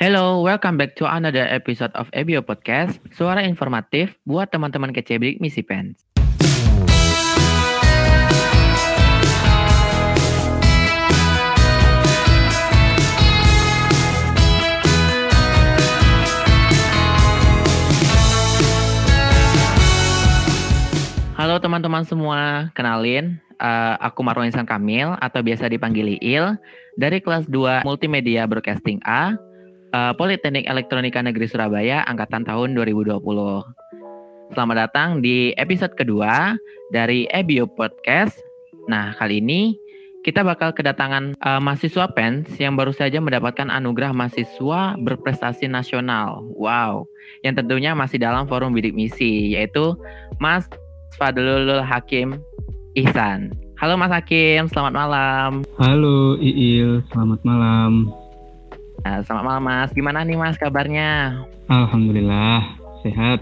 Hello, welcome back to another episode of EBIO Podcast, suara informatif buat teman-teman kece bidik misi pens. Halo teman-teman semua, kenalin, uh, aku Marwan Insan Kamil atau biasa dipanggil Il dari kelas 2 Multimedia Broadcasting A, uh, Politeknik Elektronika Negeri Surabaya angkatan tahun 2020. Selamat datang di episode kedua dari EBIO Podcast. Nah, kali ini kita bakal kedatangan uh, mahasiswa PENS yang baru saja mendapatkan anugerah mahasiswa berprestasi nasional. Wow, yang tentunya masih dalam forum bidik misi, yaitu Mas Fadlul Hakim Ihsan. Halo Mas Hakim, selamat malam. Halo Iil, selamat malam. Nah, selamat malam Mas. Gimana nih Mas kabarnya? Alhamdulillah sehat.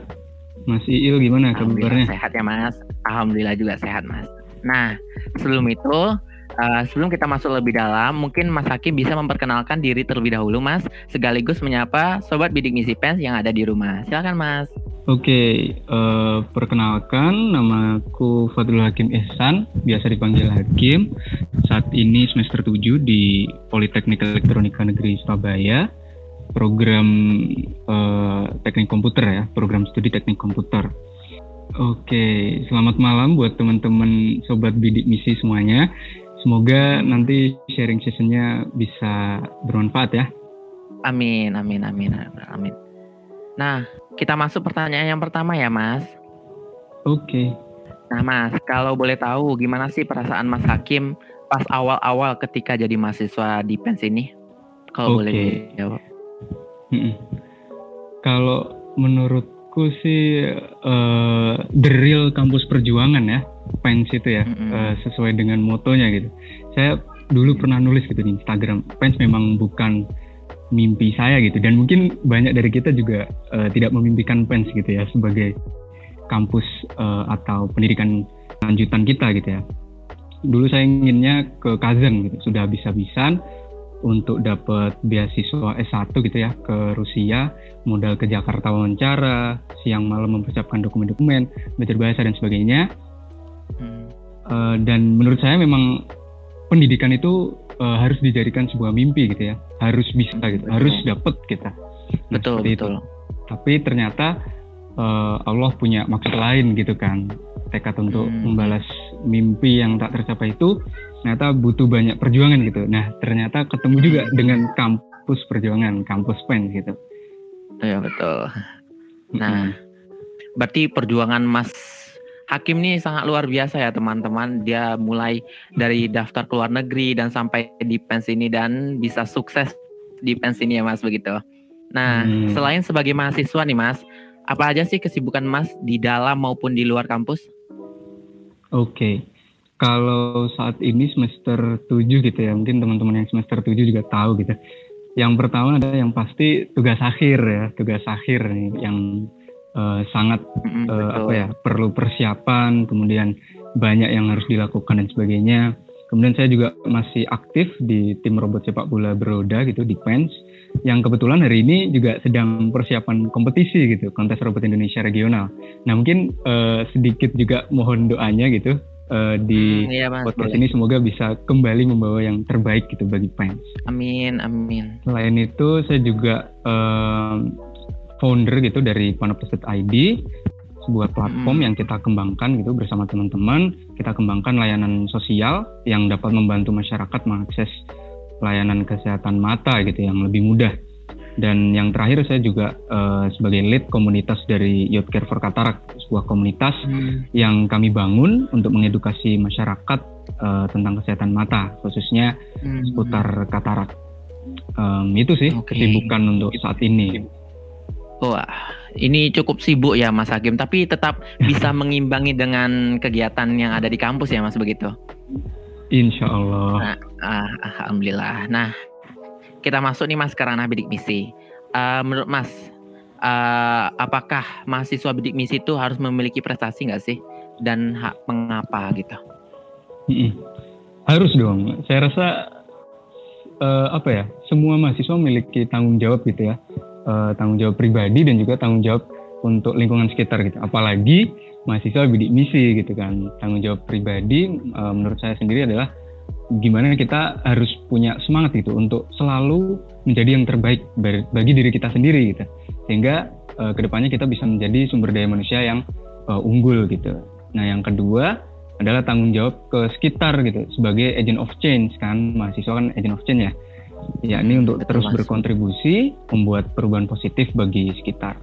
Mas Iil gimana kabarnya? Sehat ya Mas. Alhamdulillah juga sehat Mas. Nah sebelum itu Uh, sebelum kita masuk lebih dalam, mungkin Mas Hakim bisa memperkenalkan diri terlebih dahulu, Mas, sekaligus menyapa sobat bidik misi pens yang ada di rumah. Silakan, Mas. Oke, uh, perkenalkan namaku Fadlul Hakim Ihsan, biasa dipanggil Hakim. Saat ini semester 7 di Politeknik Elektronika Negeri Surabaya, program uh, teknik komputer ya, program studi teknik komputer. Oke, selamat malam buat teman-teman sobat bidik misi semuanya. Semoga nanti sharing sessionnya bisa bermanfaat ya. Amin, amin, amin, amin. Nah, kita masuk pertanyaan yang pertama ya, Mas. Oke. Okay. Nah, Mas, kalau boleh tahu gimana sih perasaan Mas Hakim pas awal-awal ketika jadi mahasiswa di PENS ini? Kalau okay. boleh jawab. Kalau menurutku sih uh, the real kampus perjuangan ya Pens itu ya mm-hmm. uh, sesuai dengan motonya gitu. Saya dulu pernah nulis gitu di Instagram, Pens memang bukan mimpi saya gitu. Dan mungkin banyak dari kita juga uh, tidak memimpikan Pens gitu ya sebagai kampus uh, atau pendidikan lanjutan kita gitu ya. Dulu saya inginnya ke Kazan gitu, sudah bisa-bisan untuk dapat beasiswa S1 gitu ya ke Rusia, modal ke Jakarta wawancara, siang malam mempersiapkan dokumen-dokumen, belajar bahasa dan sebagainya. Uh, dan menurut saya memang pendidikan itu uh, harus dijadikan sebuah mimpi gitu ya harus bisa gitu betul. harus dapat kita nah, betul betul itu. tapi ternyata uh, Allah punya maksud lain gitu kan tekad untuk hmm. membalas mimpi yang tak tercapai itu ternyata butuh banyak perjuangan gitu nah ternyata ketemu juga hmm. dengan kampus perjuangan kampus pen gitu ya betul nah hmm. berarti perjuangan Mas Hakim ini sangat luar biasa ya teman-teman. Dia mulai dari daftar ke luar negeri dan sampai di pens ini dan bisa sukses di pens ini ya Mas begitu. Nah, hmm. selain sebagai mahasiswa nih Mas, apa aja sih kesibukan Mas di dalam maupun di luar kampus? Oke. Okay. Kalau saat ini semester 7 gitu ya, mungkin teman-teman yang semester 7 juga tahu gitu. Yang pertama ada yang pasti tugas akhir ya, tugas akhir nih yang uh, sangat uh, apa ya perlu persiapan kemudian banyak yang harus dilakukan dan sebagainya. Kemudian saya juga masih aktif di tim robot sepak bola beroda gitu di Pens yang kebetulan hari ini juga sedang persiapan kompetisi gitu kontes robot Indonesia regional. Nah mungkin uh, sedikit juga mohon doanya gitu uh, di hmm, iya, mas, podcast boleh. ini semoga bisa kembali membawa yang terbaik gitu bagi Pens. Amin amin. Selain itu saya juga uh, founder gitu dari Panoptis.id sebuah platform hmm. yang kita kembangkan gitu bersama teman-teman kita kembangkan layanan sosial yang dapat membantu masyarakat mengakses layanan kesehatan mata gitu yang lebih mudah dan yang terakhir saya juga uh, sebagai lead komunitas dari Youth Care for Katarak sebuah komunitas hmm. yang kami bangun untuk mengedukasi masyarakat uh, tentang kesehatan mata khususnya hmm. seputar katarak um, itu sih okay. kesibukan untuk saat ini Wah, ini cukup sibuk ya Mas Hakim, tapi tetap bisa mengimbangi dengan kegiatan yang ada di kampus ya Mas begitu? Insya Allah. Nah, ah, Alhamdulillah. Nah, kita masuk nih Mas ke ranah bidik misi. Uh, menurut Mas, uh, apakah mahasiswa bidik misi itu harus memiliki prestasi nggak sih? Dan hak mengapa gitu? Harus dong. Saya rasa uh, apa ya semua mahasiswa memiliki tanggung jawab gitu ya uh, tanggung jawab pribadi dan juga tanggung jawab untuk lingkungan sekitar gitu. Apalagi mahasiswa bidik misi gitu kan. Tanggung jawab pribadi uh, menurut saya sendiri adalah gimana kita harus punya semangat gitu untuk selalu menjadi yang terbaik bagi diri kita sendiri gitu. Sehingga uh, ke depannya kita bisa menjadi sumber daya manusia yang uh, unggul gitu. Nah yang kedua adalah tanggung jawab ke sekitar gitu sebagai agent of change kan. Mahasiswa kan agent of change ya yakni untuk Betul, terus berkontribusi membuat perubahan positif bagi sekitar.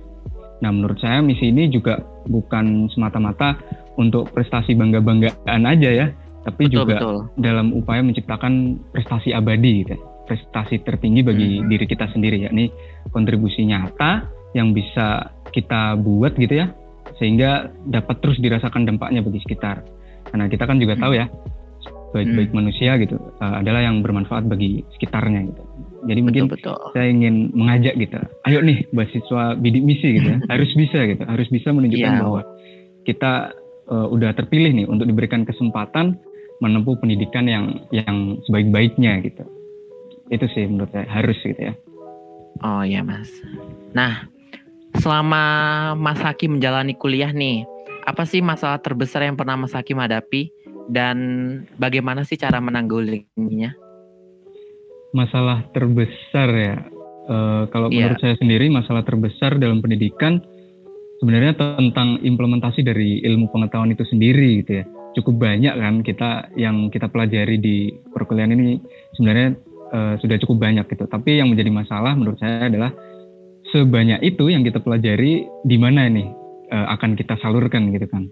Nah menurut saya misi ini juga bukan semata-mata untuk prestasi bangga-banggaan aja ya, tapi betul, juga betul. dalam upaya menciptakan prestasi abadi gitu, prestasi tertinggi bagi hmm. diri kita sendiri yakni kontribusi nyata yang bisa kita buat gitu ya sehingga dapat terus dirasakan dampaknya bagi sekitar. Karena kita kan juga hmm. tahu ya, baik-baik hmm. manusia gitu uh, adalah yang bermanfaat bagi sekitarnya gitu. Jadi betul, mungkin betul. saya ingin mengajak gitu, ayo nih mahasiswa bidik misi gitu ya, harus bisa gitu, harus bisa menunjukkan yeah. bahwa kita uh, udah terpilih nih untuk diberikan kesempatan menempuh pendidikan yang yang sebaik-baiknya gitu. Itu sih menurut saya harus gitu ya. Oh iya mas. Nah selama Mas Hakim menjalani kuliah nih, apa sih masalah terbesar yang pernah Mas Hakim hadapi dan bagaimana sih cara menanggulanginya? Masalah terbesar ya, uh, kalau yeah. menurut saya sendiri masalah terbesar dalam pendidikan sebenarnya tentang implementasi dari ilmu pengetahuan itu sendiri gitu ya. Cukup banyak kan kita yang kita pelajari di perkuliahan ini sebenarnya uh, sudah cukup banyak gitu. Tapi yang menjadi masalah menurut saya adalah sebanyak itu yang kita pelajari di mana nih uh, akan kita salurkan gitu kan.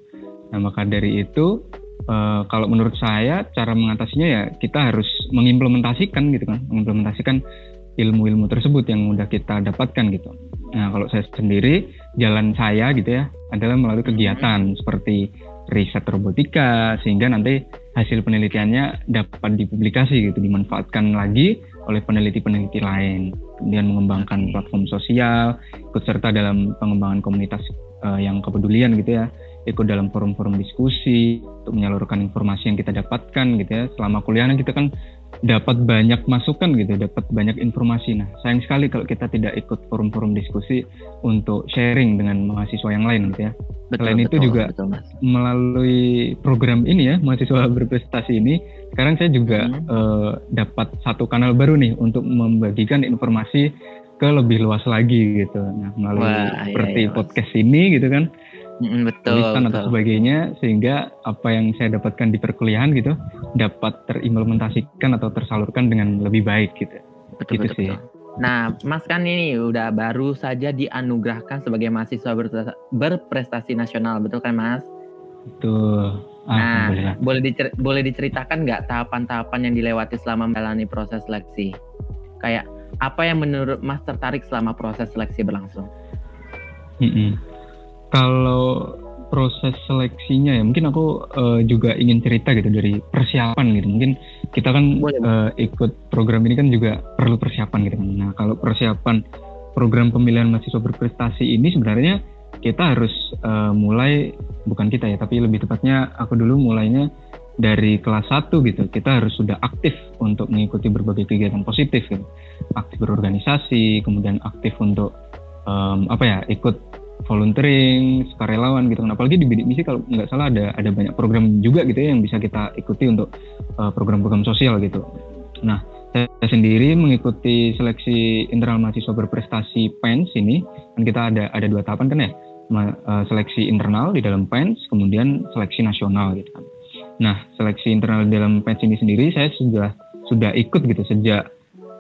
Nah maka dari itu uh, kalau menurut saya cara mengatasinya ya kita harus mengimplementasikan gitu kan, mengimplementasikan ilmu-ilmu tersebut yang udah kita dapatkan gitu. Nah kalau saya sendiri jalan saya gitu ya adalah melalui kegiatan seperti riset robotika sehingga nanti hasil penelitiannya dapat dipublikasi gitu dimanfaatkan lagi oleh peneliti-peneliti lain. Kemudian mengembangkan platform sosial ikut serta dalam pengembangan komunitas uh, yang kepedulian gitu ya ikut dalam forum-forum diskusi untuk menyalurkan informasi yang kita dapatkan gitu ya selama kuliah kita kan dapat banyak masukan gitu dapat banyak informasi nah sayang sekali kalau kita tidak ikut forum-forum diskusi untuk sharing dengan mahasiswa yang lain gitu ya betul, selain betul, itu juga betul, melalui program ini ya mahasiswa berprestasi ini sekarang saya juga hmm. uh, dapat satu kanal baru nih untuk membagikan informasi ke lebih luas lagi gitu. Nah, melalui Wah, iya, seperti iya, iya, podcast ini gitu kan. Mm, betul, tulisan atau sebagainya sehingga apa yang saya dapatkan di perkuliahan gitu dapat terimplementasikan atau tersalurkan dengan lebih baik gitu. Betul, gitu betul, sih. Betul. Nah, Mas kan ini udah baru saja dianugerahkan sebagai mahasiswa berprestasi nasional, betul kan Mas? Betul. Nah, boleh dicer boleh diceritakan nggak tahapan-tahapan yang dilewati selama menjalani proses seleksi? Kayak apa yang menurut Mas tertarik selama proses seleksi berlangsung? Mm -hmm. Kalau proses seleksinya ya mungkin aku uh, juga ingin cerita gitu dari persiapan gitu. Mungkin kita kan uh, ikut program ini kan juga perlu persiapan gitu. Nah kalau persiapan program pemilihan mahasiswa berprestasi ini sebenarnya kita harus uh, mulai bukan kita ya tapi lebih tepatnya aku dulu mulainya dari kelas 1 gitu. Kita harus sudah aktif untuk mengikuti berbagai kegiatan positif gitu. Aktif berorganisasi kemudian aktif untuk um, apa ya ikut volunteering sukarelawan gitu kan. Apalagi di bidik misi kalau nggak salah ada ada banyak program juga gitu ya yang bisa kita ikuti untuk uh, program-program sosial gitu. Nah saya sendiri mengikuti seleksi internal mahasiswa berprestasi PENS ini kan kita ada ada dua tahapan kan ya? Uh, seleksi internal di dalam PENS kemudian seleksi nasional gitu kan. Nah, seleksi internal dalam PENS ini sendiri saya sudah sudah ikut gitu sejak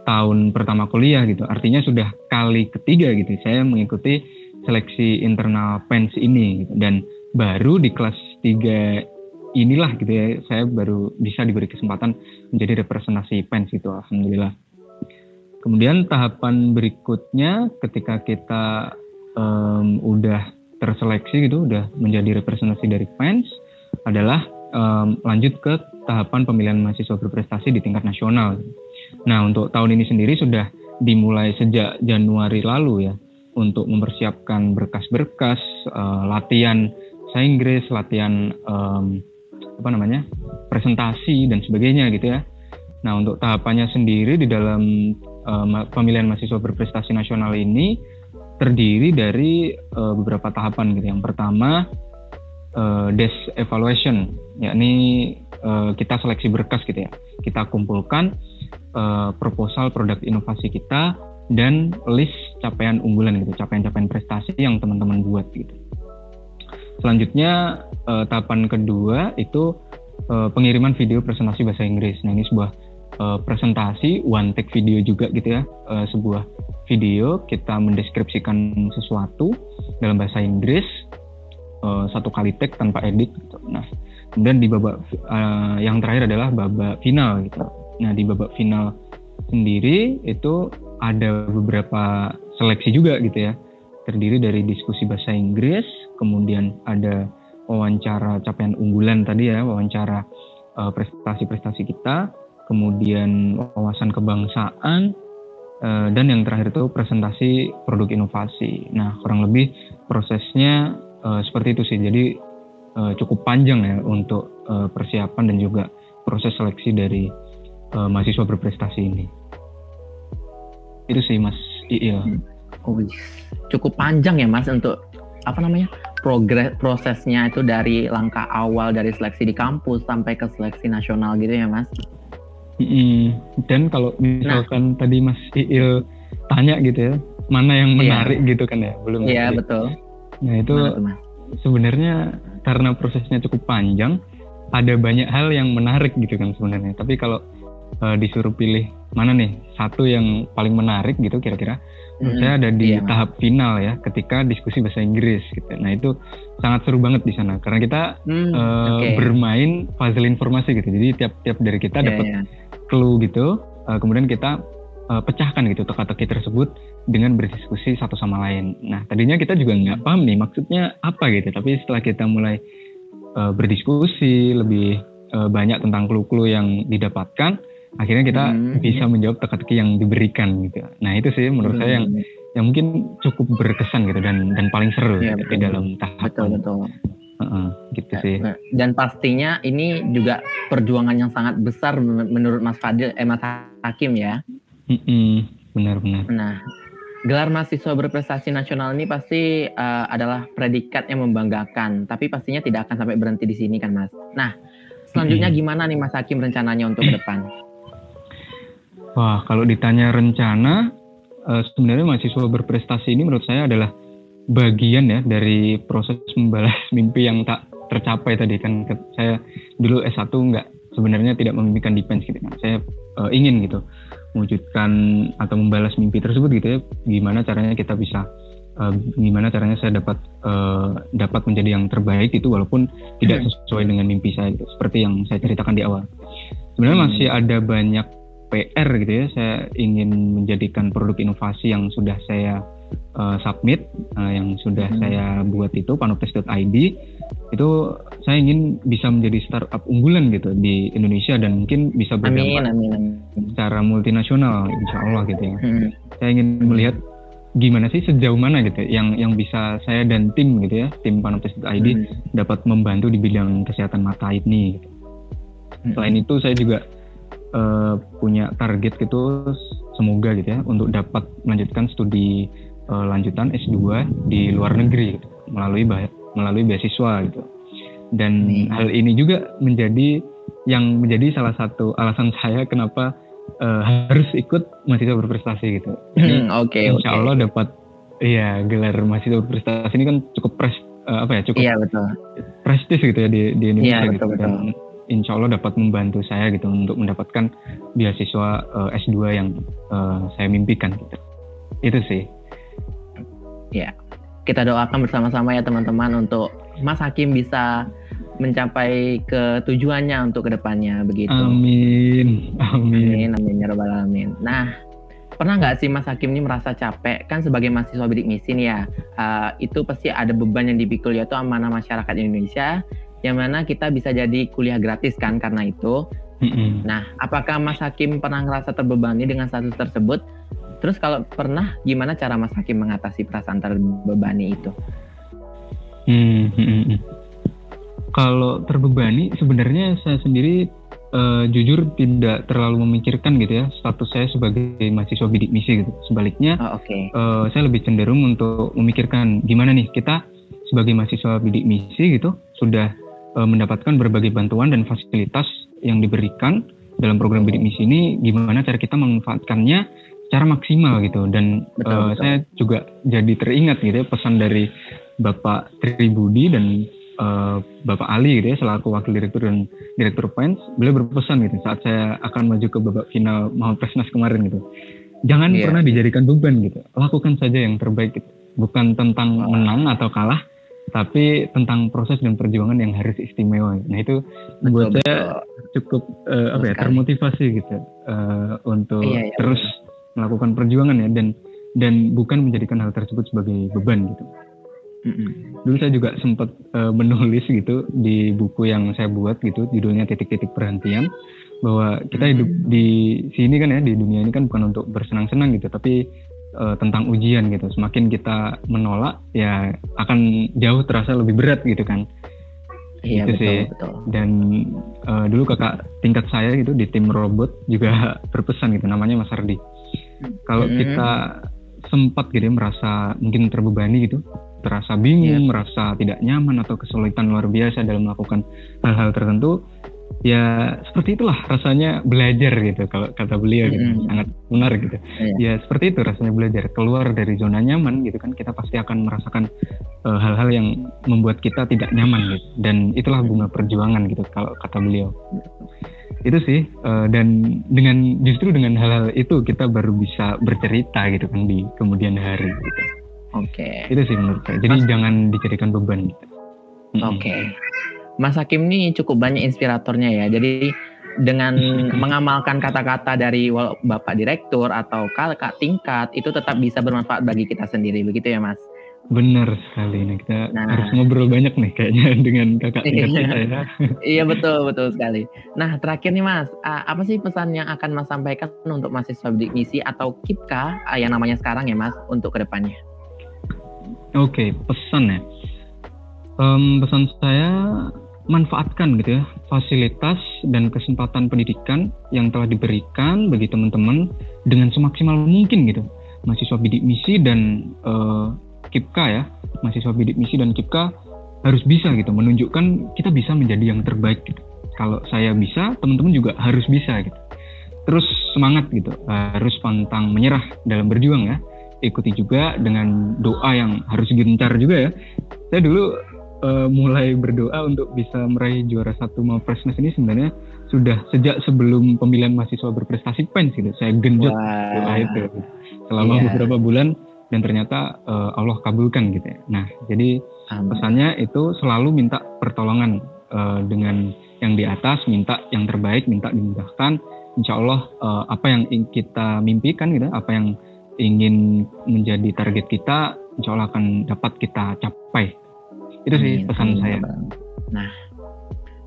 tahun pertama kuliah gitu. Artinya sudah kali ketiga gitu saya mengikuti seleksi internal PENS ini gitu. dan baru di kelas 3 inilah gitu ya saya baru bisa diberi kesempatan menjadi representasi PENS itu alhamdulillah. Kemudian tahapan berikutnya ketika kita um, udah terseleksi gitu, udah menjadi representasi dari PENS adalah um, lanjut ke tahapan pemilihan mahasiswa berprestasi di tingkat nasional. Nah, untuk tahun ini sendiri sudah dimulai sejak Januari lalu ya untuk mempersiapkan berkas-berkas, uh, latihan bahasa Inggris, latihan um, apa namanya presentasi dan sebagainya gitu ya. Nah, untuk tahapannya sendiri di dalam uh, pemilihan mahasiswa berprestasi nasional ini terdiri dari uh, beberapa tahapan gitu. Yang pertama uh, desk evaluation, yakni uh, kita seleksi berkas gitu ya. Kita kumpulkan uh, proposal produk inovasi kita dan list capaian unggulan gitu, capaian-capaian prestasi yang teman-teman buat gitu. Selanjutnya uh, tahapan kedua itu uh, pengiriman video presentasi bahasa Inggris. Nah ini sebuah uh, presentasi one take video juga gitu ya uh, sebuah video kita mendeskripsikan sesuatu dalam bahasa Inggris uh, satu kali take tanpa edit gitu. nah kemudian di babak uh, yang terakhir adalah babak final gitu nah di babak final sendiri itu ada beberapa seleksi juga gitu ya terdiri dari diskusi bahasa Inggris kemudian ada wawancara capaian unggulan tadi ya wawancara prestasi-prestasi uh, kita kemudian wawasan kebangsaan, eh, dan yang terakhir itu presentasi produk inovasi. Nah, kurang lebih prosesnya eh, seperti itu sih. Jadi eh, cukup panjang ya untuk persiapan dan juga proses seleksi dari mahasiswa berprestasi ini. Itu sih Mas Iil. Oh, cukup panjang ya Mas untuk apa namanya progres prosesnya itu dari langkah awal dari seleksi di kampus sampai ke seleksi nasional gitu ya Mas? Mm-hmm. Dan kalau misalkan nah. tadi Mas Iil tanya gitu ya, mana yang iya. menarik iya. gitu kan ya, belum. Iya betul. Nah itu sebenarnya karena prosesnya cukup panjang, ada banyak hal yang menarik gitu kan sebenarnya. Tapi kalau uh, disuruh pilih mana nih satu yang paling menarik gitu kira-kira, hmm, saya ada di iya, tahap final ya, ketika diskusi bahasa Inggris gitu. Nah itu sangat seru banget di sana karena kita hmm, uh, okay. bermain puzzle informasi gitu. Jadi tiap-tiap dari kita yeah, dapat yeah clue gitu uh, kemudian kita uh, pecahkan gitu teka-teki tersebut dengan berdiskusi satu sama lain. Nah tadinya kita juga nggak paham nih maksudnya apa gitu, tapi setelah kita mulai uh, berdiskusi lebih uh, banyak tentang clue-clue yang didapatkan, akhirnya kita hmm. bisa menjawab teka-teki yang diberikan gitu. Nah itu sih menurut hmm. saya yang yang mungkin cukup berkesan gitu dan dan paling seru ya, gitu, di dalam tahap betul betul Uh, gitu sih. Dan pastinya ini juga perjuangan yang sangat besar menurut Mas Fadil, eh Mas Hakim ya. Benar-benar. Nah, gelar mahasiswa berprestasi nasional ini pasti uh, adalah predikat yang membanggakan, tapi pastinya tidak akan sampai berhenti di sini kan Mas. Nah, selanjutnya gimana nih Mas Hakim rencananya untuk ke depan? Wah, kalau ditanya rencana, uh, sebenarnya mahasiswa berprestasi ini menurut saya adalah bagian ya dari proses membalas mimpi yang tak tercapai tadi kan. Saya dulu S1 nggak sebenarnya tidak memimpikan defense gitu. Kan saya uh, ingin gitu mewujudkan atau membalas mimpi tersebut gitu ya. Gimana caranya kita bisa uh, gimana caranya saya dapat uh, dapat menjadi yang terbaik itu walaupun tidak hmm. sesuai dengan mimpi saya gitu. Seperti yang saya ceritakan di awal. Sebenarnya hmm. masih ada banyak PR gitu ya saya ingin menjadikan produk inovasi yang sudah saya uh, submit uh, yang sudah hmm. saya buat itu panoptes.id itu saya ingin bisa menjadi startup unggulan gitu di Indonesia dan mungkin bisa berdampak amin, amin, amin. secara multinasional insya Allah gitu ya. Hmm. Saya ingin melihat gimana sih sejauh mana gitu yang yang bisa saya dan tim gitu ya tim panoptes.id hmm. dapat membantu di bidang kesehatan mata ini. Gitu. Selain itu saya juga uh, punya target gitu semoga gitu ya untuk dapat melanjutkan studi uh, lanjutan S2 di luar negeri gitu, melalui melalui beasiswa gitu. Dan hmm. hal ini juga menjadi yang menjadi salah satu alasan saya kenapa uh, harus ikut mahasiswa berprestasi gitu. Hmm, Oke, okay, Insya okay. Allah dapat iya gelar mahasiswa berprestasi ini kan cukup pres uh, apa ya cukup iya, betul. prestis gitu ya di, di Indonesia iya, gitu betul, dan insya Allah dapat membantu saya gitu untuk mendapatkan beasiswa uh, S2 yang uh, saya mimpikan gitu. Itu sih. Ya, kita doakan bersama-sama ya teman-teman untuk Mas Hakim bisa mencapai ke tujuannya untuk ke depannya begitu. Amin. Amin. Amin. Amin. Ya Rabbal Alamin. Nah, pernah nggak sih Mas Hakim ini merasa capek kan sebagai mahasiswa bidik misi nih ya uh, itu pasti ada beban yang dipikul yaitu amanah masyarakat Indonesia yang mana kita bisa jadi kuliah gratis kan karena itu. Mm-hmm. Nah, apakah Mas Hakim pernah ngerasa terbebani dengan status tersebut Terus kalau pernah gimana cara Mas Hakim mengatasi perasaan terbebani itu? Hmm, hmm, hmm. Kalau terbebani sebenarnya saya sendiri uh, jujur tidak terlalu memikirkan gitu ya status saya sebagai mahasiswa bidik misi gitu. Sebaliknya, oh, okay. uh, saya lebih cenderung untuk memikirkan gimana nih kita sebagai mahasiswa bidik misi gitu sudah mendapatkan berbagai bantuan dan fasilitas yang diberikan dalam program bidik misi ini gimana cara kita memanfaatkannya secara maksimal gitu. Dan betul, uh, betul. saya juga jadi teringat gitu ya pesan dari Bapak Tribudi dan uh, Bapak Ali gitu ya selaku wakil direktur dan direktur Pens beliau berpesan gitu saat saya akan maju ke babak final mau Presnas kemarin gitu. Jangan yeah. pernah dijadikan beban gitu. Lakukan saja yang terbaik gitu. Bukan tentang menang atau kalah tapi tentang proses dan perjuangan yang harus istimewa. Nah itu betul, buat betul. saya cukup uh, apa ya termotivasi gitu uh, untuk iya, iya, terus melakukan perjuangan ya dan dan bukan menjadikan hal tersebut sebagai beban gitu. Mm-hmm. Dulu saya juga sempat uh, menulis gitu di buku yang saya buat gitu judulnya titik-titik perhentian bahwa kita hidup mm-hmm. di sini kan ya di dunia ini kan bukan untuk bersenang-senang gitu tapi uh, tentang ujian gitu. Semakin kita menolak ya akan jauh terasa lebih berat gitu kan. Iya gitu betul, sih. betul. Dan uh, dulu kakak tingkat saya gitu di tim robot juga berpesan gitu namanya Mas Ardi. Kalau hmm. kita sempat gitu ya, merasa mungkin terbebani gitu, terasa bingung, yeah. merasa tidak nyaman atau kesulitan luar biasa dalam melakukan hal-hal tertentu, ya seperti itulah rasanya belajar gitu kalau kata beliau gitu mm-hmm. sangat benar gitu yeah. ya seperti itu rasanya belajar keluar dari zona nyaman gitu kan kita pasti akan merasakan uh, hal-hal yang membuat kita tidak nyaman gitu dan itulah bunga perjuangan gitu kalau kata beliau itu sih uh, dan dengan justru dengan hal-hal itu kita baru bisa bercerita gitu kan di kemudian hari gitu oke okay. itu sih menurut saya jadi Mas... jangan dijadikan beban gitu oke okay. Mas Hakim ini cukup banyak inspiratornya ya. Jadi dengan mengamalkan kata-kata dari Bapak Direktur atau kakak tingkat itu tetap bisa bermanfaat bagi kita sendiri. Begitu ya Mas? Benar sekali nih kita nah, harus ngobrol banyak nih kayaknya dengan kakak tingkat iya. kita ya. iya betul betul sekali. Nah terakhir nih Mas, apa sih pesan yang akan Mas sampaikan untuk mahasiswa bidik misi atau KIPKA yang namanya sekarang ya Mas untuk ke depannya? Oke pesan ya. Um, pesan saya manfaatkan gitu ya fasilitas dan kesempatan pendidikan yang telah diberikan bagi teman-teman dengan semaksimal mungkin gitu. Mahasiswa bidik misi dan uh, KIPKA ya mahasiswa bidik misi dan KIPKA harus bisa gitu menunjukkan kita bisa menjadi yang terbaik gitu. Kalau saya bisa teman-teman juga harus bisa gitu. Terus semangat gitu harus pantang menyerah dalam berjuang ya. Ikuti juga dengan doa yang harus gencar juga ya. Saya dulu uh, mulai berdoa untuk bisa meraih juara satu mau Presnes ini sebenarnya sudah sejak sebelum pemilihan mahasiswa berprestasi PENS gitu. Saya genjot doa itu selama yeah. beberapa bulan dan ternyata uh, Allah kabulkan gitu ya. Nah, jadi Amin. pesannya itu selalu minta pertolongan uh, dengan yang di atas, minta yang terbaik, minta dimudahkan. Insya Allah uh, apa yang kita mimpikan gitu, apa yang ingin menjadi target kita, insya Allah akan dapat kita capai itu sih pesan saya. Nah,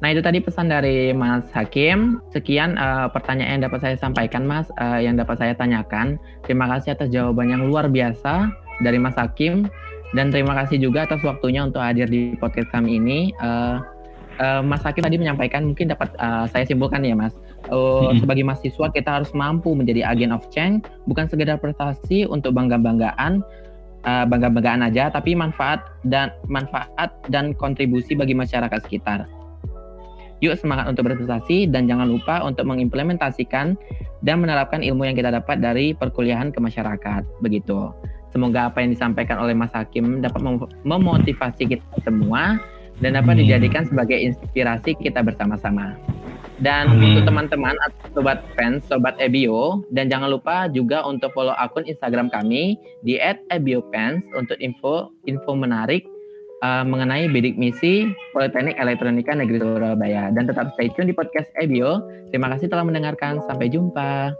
nah itu tadi pesan dari Mas Hakim. Sekian uh, pertanyaan yang dapat saya sampaikan, Mas, uh, yang dapat saya tanyakan. Terima kasih atas jawaban yang luar biasa dari Mas Hakim dan terima kasih juga atas waktunya untuk hadir di podcast kami ini. Uh, uh, Mas Hakim tadi menyampaikan mungkin dapat uh, saya simpulkan ya Mas. Uh, hmm. Sebagai mahasiswa kita harus mampu menjadi agen of change, bukan sekedar prestasi untuk bangga-banggaan, uh, bangga-banggaan aja, tapi manfaat dan manfaat dan kontribusi bagi masyarakat sekitar. Yuk semangat untuk berprestasi dan jangan lupa untuk mengimplementasikan dan menerapkan ilmu yang kita dapat dari perkuliahan ke masyarakat. Begitu. Semoga apa yang disampaikan oleh Mas Hakim dapat memotivasi kita semua dan dapat dijadikan sebagai inspirasi kita bersama-sama. Dan Amin. untuk teman-teman sobat fans, sobat Ebio, dan jangan lupa juga untuk follow akun Instagram kami di @ebiofans untuk info info menarik uh, mengenai bidik misi Politeknik Elektronika Negeri Surabaya. Dan tetap stay tune di podcast Ebio. Terima kasih telah mendengarkan. Sampai jumpa.